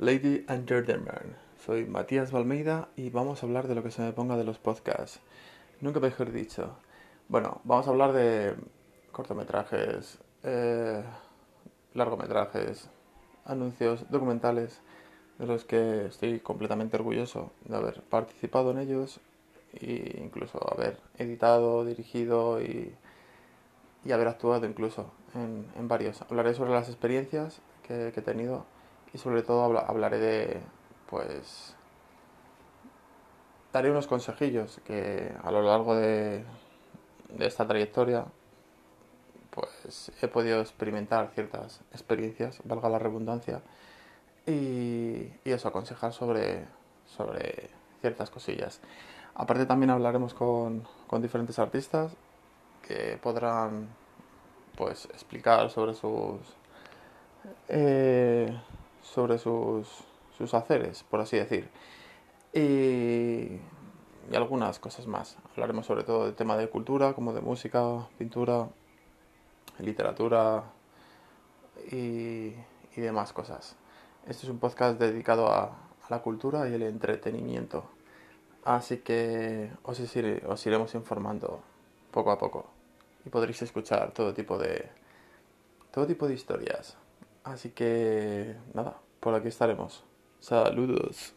Lady and Gentlemen, soy Matías Balmeida y vamos a hablar de lo que se me ponga de los podcasts. Nunca mejor dicho. Bueno, vamos a hablar de cortometrajes, eh, largometrajes, anuncios, documentales, de los que estoy completamente orgulloso de haber participado en ellos e incluso haber editado, dirigido y, y haber actuado incluso en, en, varios. Hablaré sobre las experiencias que, que he tenido y sobre todo hablaré de, pues, daré unos consejillos que a lo largo de, esta trayectoria pues he podido experimentar ciertas experiencias, valga la redundancia, y, y, eso, aconsejar sobre, sobre ciertas cosillas. Aparte también hablaremos con, con diferentes artistas que podrán pues explicar sobre sus eh, sobre sus, sus haceres, por así decir. Y, algunas cosas más. Hablaremos sobre todo del tema de cultura, como de música, pintura, literatura y, y demás cosas. Este es un podcast dedicado a, a, la cultura y el entretenimiento. Así que os, os iremos informando poco a poco y podréis escuchar todo tipo de todo tipo de historias. Así que nada, por aquí estaremos. Saludos.